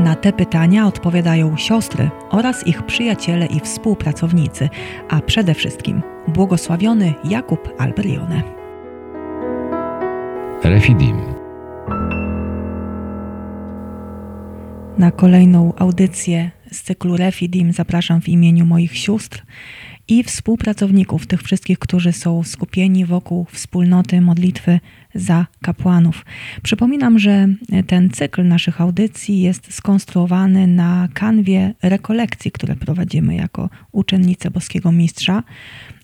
Na te pytania odpowiadają siostry oraz ich przyjaciele i współpracownicy, a przede wszystkim błogosławiony Jakub Alberione. Refidim. Na kolejną audycję z cyklu Refidim zapraszam w imieniu moich sióstr i współpracowników, tych wszystkich, którzy są skupieni wokół wspólnoty modlitwy za kapłanów. Przypominam, że ten cykl naszych audycji jest skonstruowany na kanwie rekolekcji, które prowadzimy jako uczennice Boskiego Mistrza.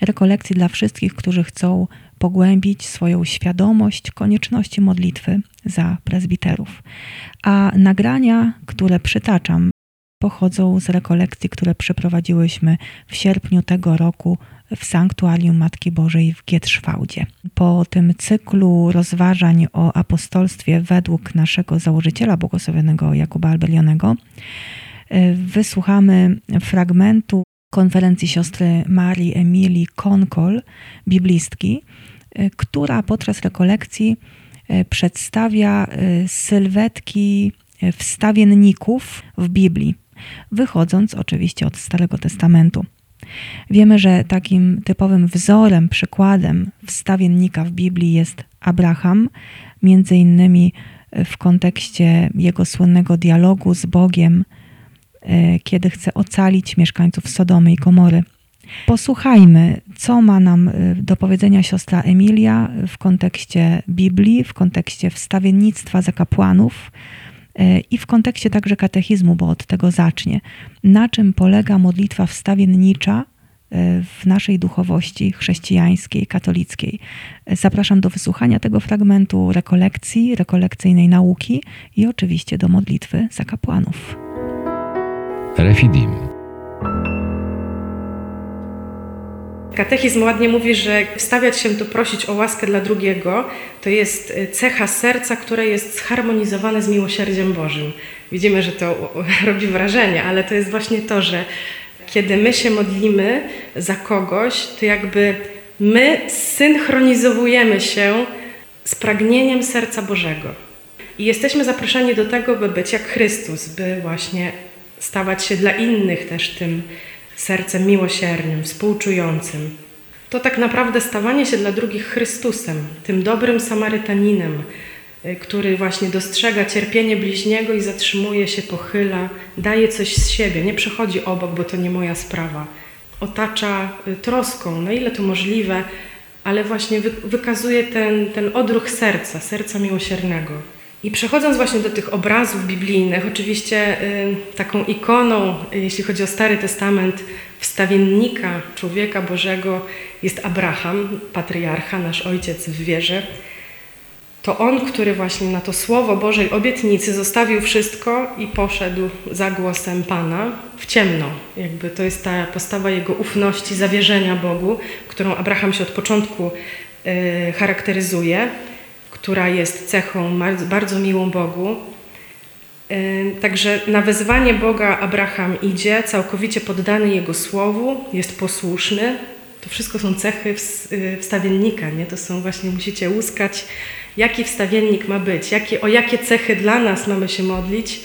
Rekolekcji dla wszystkich, którzy chcą pogłębić swoją świadomość konieczności modlitwy za prezbiterów. A nagrania, które przytaczam, pochodzą z rekolekcji, które przeprowadziłyśmy w sierpniu tego roku w Sanktuarium Matki Bożej w Gietrzwałdzie. Po tym cyklu rozważań o apostolstwie według naszego założyciela błogosławionego Jakuba Albelionego e, wysłuchamy fragmentu konferencji siostry Marii Emilii Konkol, biblistki, e, która podczas rekolekcji e, przedstawia sylwetki wstawienników w Biblii wychodząc oczywiście od Starego Testamentu. Wiemy, że takim typowym wzorem, przykładem wstawiennika w Biblii jest Abraham, między innymi w kontekście jego słynnego dialogu z Bogiem, e, kiedy chce ocalić mieszkańców Sodomy i Komory. Posłuchajmy, co ma nam e, do powiedzenia siostra Emilia w kontekście Biblii, w kontekście wstawiennictwa za kapłanów, E, i w kontekście także katechizmu, bo od tego zacznie. Na czym polega modlitwa wstawiennicza e, w naszej duchowości chrześcijańskiej, katolickiej. E, zapraszam do wysłuchania tego fragmentu rekolekcji, rekolekcyjnej nauki i oczywiście do modlitwy za kapłanów. Refidim. Katechizm ładnie mówi, że wstawiać się tu prosić o łaskę dla drugiego to jest e, cecha serca, które jest zharmonizowane z miłosierdziem Bożym. Widzimy, że to robi wrażenie, ale to jest właśnie to, że kiedy my się modlimy za kogoś, to jakby my synchronizowujemy się z pragnieniem serca Bożego. I jesteśmy zaproszeni do tego, by być jak Chrystus, by właśnie stawać się dla innych też tym sercem miłosiernym, współczującym. To tak naprawdę stawanie się dla drugich Chrystusem, tym dobrym Samarytaninem, y, który właśnie dostrzega cierpienie bliźniego i zatrzymuje się, pochyla, daje coś z siebie, nie przechodzi obok, bo to nie moja sprawa. Otacza y, troską, na ile to możliwe, ale właśnie wykazuje ten, ten odruch serca, serca miłosiernego. I przechodząc właśnie do tych obrazów biblijnych, oczywiście y, taką ikoną, y, jeśli chodzi o Stary Testament, wstawiennika człowieka Bożego jest Abraham, patriarcha, nasz ojciec w wierze. To on, który właśnie na to słowo Bożej obietnicy zostawił wszystko i poszedł za głosem Pana w ciemno. Jakby to jest ta postawa jego ufności, zawierzenia Bogu, którą Abraham się od początku y, charakteryzuje która jest cechą bardzo miłą Bogu. Także na wezwanie Boga Abraham idzie, całkowicie poddany Jego słowu, jest posłuszny. To wszystko są cechy y, wstawiennika, nie? To są właśnie, musicie łuskać, jaki wstawiennik ma być, jakie, o jakie cechy dla nas mamy się modlić,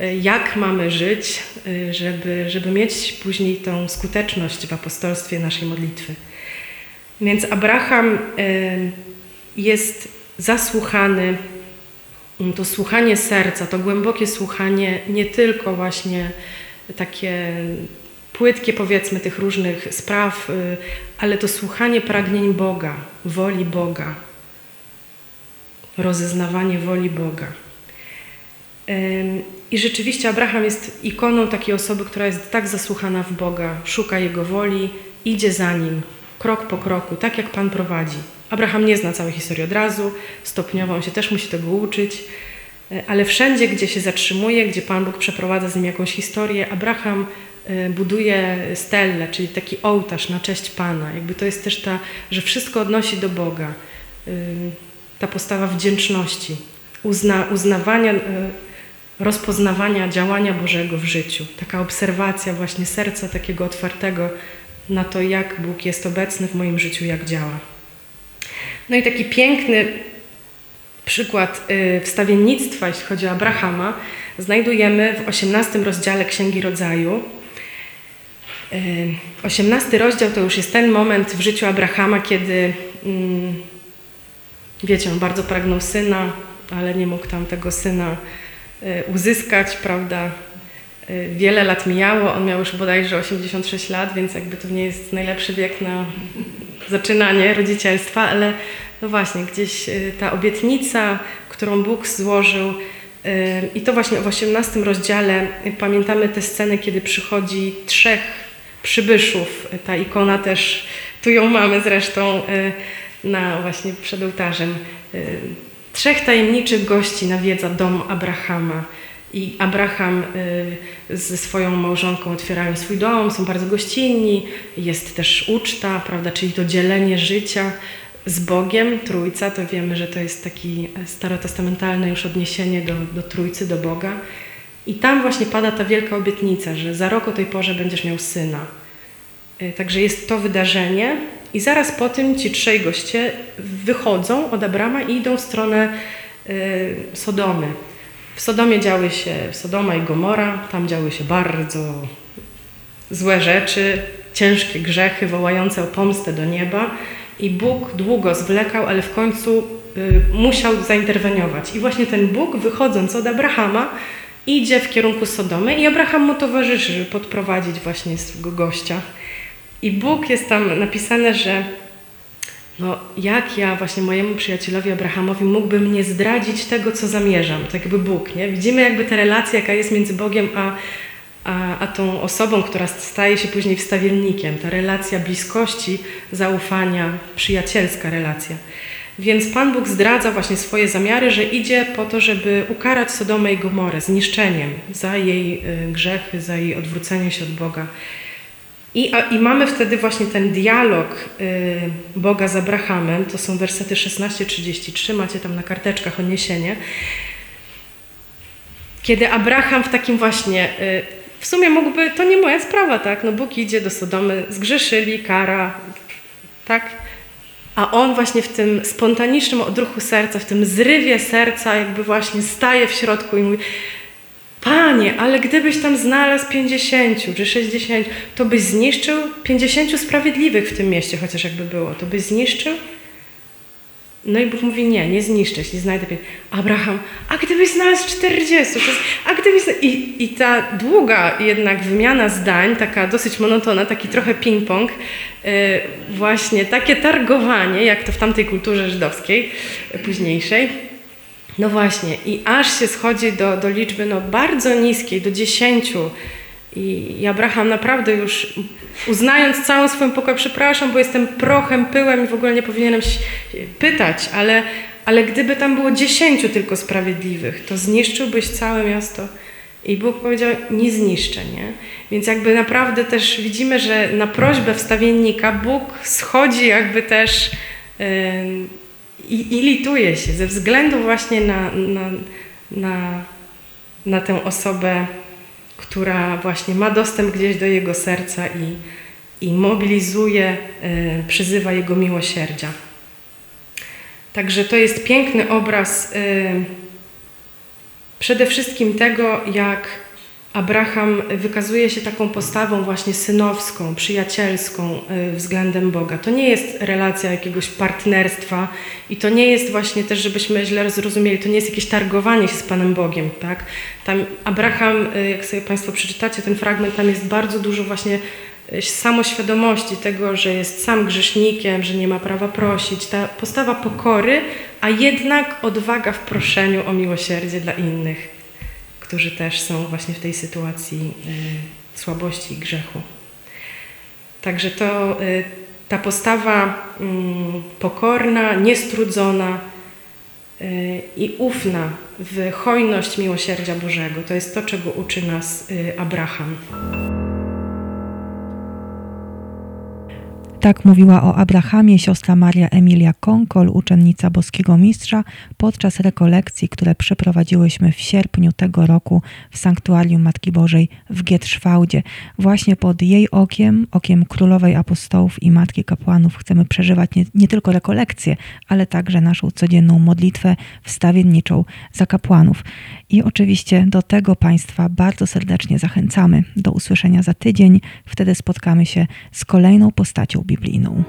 y, jak mamy żyć, y, żeby, żeby mieć później tą skuteczność w apostolstwie naszej modlitwy. Więc Abraham jest zasłuchany, mm, to słuchanie serca, to głębokie słuchanie, nie tylko właśnie takie płytkie powiedzmy tych różnych spraw, y, ale to słuchanie pragnień Boga, woli Boga, rozeznawanie woli Boga. I rzeczywiście Abraham jest ikoną takiej osoby, która jest tak zasłuchana w Boga, szuka Jego woli, idzie za Nim, krok po kroku, tak jak Pan prowadzi. Abraham nie zna całej historii od razu, stopniowo on się też musi tego uczyć, E, ale wszędzie, gdzie się zatrzymuje, gdzie Pan Bóg przeprowadza z nim jakąś historię, Abraham e, buduje stellę, czyli taki ołtarz na cześć Pana. Jakby to jest też ta, że wszystko odnosi do Boga. E, ta postawa wdzięczności, uzna, uznawania, rozpoznawania działania Bożego w życiu. Taka obserwacja właśnie serca takiego otwartego na to, jak Bóg jest obecny w moim życiu, jak działa. No i taki piękny przykład y, wstawiennictwa, jeśli chodzi o Abrahama, znajdujemy w 18 rozdziale Księgi Rodzaju. 18 y, rozdział to już jest ten moment w życiu Abrahama, kiedy, mm, wiecie, on bardzo pragnął syna, ale nie mógł tam tego syna y, uzyskać, prawda? Wiele lat mijało, on miał już bodajże 86 lat, więc jakby to nie jest najlepszy wiek na zaczynanie rodzicielstwa, ale no właśnie, gdzieś y, ta obietnica, którą Bóg złożył, y, i to właśnie w 18 rozdziale pamiętamy te sceny, kiedy przychodzi trzech przybyszów. Ta ikona też, tu ją mamy zresztą y, na właśnie przed ołtarzem. Trzech tajemniczych gości nawiedza dom Abrahama. I Abraham ze swoją małżonką otwierają swój dom, są bardzo gościnni, jest też uczta, prawda, czyli to dzielenie życia z Bogiem, Trójca, to wiemy, że to jest taki starotestamentalne już odniesienie do, do Trójcy, do Boga. I tam właśnie pada ta wielka obietnica, że za rok o tej porze będziesz miał syna. E, także jest to wydarzenie i zaraz po tym ci trzej goście wychodzą od Abrama i idą w stronę y, Sodomy. W Sodomie działy się Sodoma i Gomora, tam działy się bardzo złe rzeczy, ciężkie grzechy wołające o pomstę do nieba. I Bóg długo zwlekał, ale w końcu y, musiał zainterweniować. I właśnie ten Bóg, wychodząc od Abrahama, idzie w kierunku Sodomy i Abraham mu towarzyszy, żeby podprowadzić właśnie swego gościa. I Bóg jest tam napisane, że no, jak ja właśnie mojemu przyjacielowi Abrahamowi mógłbym nie zdradzić tego, co zamierzam, tak jakby Bóg, nie? Widzimy jakby tę relację, jaka jest między Bogiem a, a, a tą osobą, która staje się później wstawiennikiem. Ta relacja bliskości, zaufania, przyjacielska relacja. Więc Pan Bóg zdradza właśnie swoje zamiary, że idzie po to, żeby ukarać Sodomę i Gomorę zniszczeniem za jej y, grzechy, za jej odwrócenie się od Boga. I, a, I mamy wtedy właśnie ten dialog y, Boga z Abrahamem, to są wersety 16-33, macie tam na karteczkach odniesienie, kiedy Abraham w takim właśnie y, w sumie mógłby, to nie moja sprawa, tak? No Bóg idzie do Sodomy, zgrzeszyli, kara, tak? A on właśnie w tym spontanicznym odruchu serca, w tym zrywie serca jakby właśnie staje w środku i mówi Panie, ale gdybyś tam znalazł 50 czy 60, to byś zniszczył 50 sprawiedliwych w tym mieście, chociaż jakby było, to byś zniszczył? No i Bóg mówi, nie, nie zniszczę, nie znajdę pieniędzy. Abraham, a gdybyś znalazł 40, a gdybyś... I, I ta długa jednak wymiana zdań, taka dosyć monotona, taki trochę ping-pong, yy, właśnie takie targowanie, jak to w tamtej kulturze żydowskiej, późniejszej, no właśnie, i aż się schodzi do, do liczby no, bardzo niskiej, do 10, i Abraham naprawdę już uznając całą swoją pokorę, przepraszam, bo jestem prochem, pyłem i w ogóle nie powinienem się pytać, ale, ale gdyby tam było dziesięciu tylko sprawiedliwych, to zniszczyłbyś całe miasto. I Bóg powiedział, nie zniszczę, nie? Więc jakby naprawdę też widzimy, że na prośbę wstawiennika Bóg schodzi jakby też yy, i, i lituje się ze względu właśnie na, na, na, na tę osobę która właśnie ma dostęp gdzieś do jego serca i, i mobilizuje, e, przyzywa jego miłosierdzia. Także to jest piękny obraz e, przede wszystkim tego, jak Abraham wykazuje się taką postawą właśnie synowską, przyjacielską y, względem Boga. To nie jest relacja jakiegoś partnerstwa i to nie jest właśnie też, żebyśmy źle zrozumieli, to nie jest jakieś targowanie się z Panem Bogiem. Tak? Tam Abraham, y, jak sobie Państwo przeczytacie ten fragment, tam jest bardzo dużo właśnie y, samoświadomości tego, że jest sam grzesznikiem, że nie ma prawa prosić. Ta postawa pokory, a jednak odwaga w proszeniu o miłosierdzie dla innych którzy też są właśnie w tej sytuacji y, słabości i grzechu. Także to y, ta postawa mm, pokorna, niestrudzona, y, i ufna w hojność miłosierdzia Bożego. To jest to, czego uczy nas Abraham. Tak mówiła o Abrahamie siostra Maria Emilia Konkol, uczennica boskiego mistrza, podczas rekolekcji, które przeprowadziłyśmy w sierpniu tego roku w Sanktuarium Matki Bożej w Gietrzwałdzie. Właśnie pod jej okiem, okiem Królowej Apostołów i Matki Kapłanów chcemy przeżywać nie, nie tylko rekolekcje, ale także naszą codzienną modlitwę wstawienniczą za kapłanów. I oczywiście do tego Państwa bardzo serdecznie zachęcamy. Do usłyszenia za tydzień. Wtedy spotkamy się z kolejną postacią biblijną.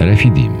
Refidim.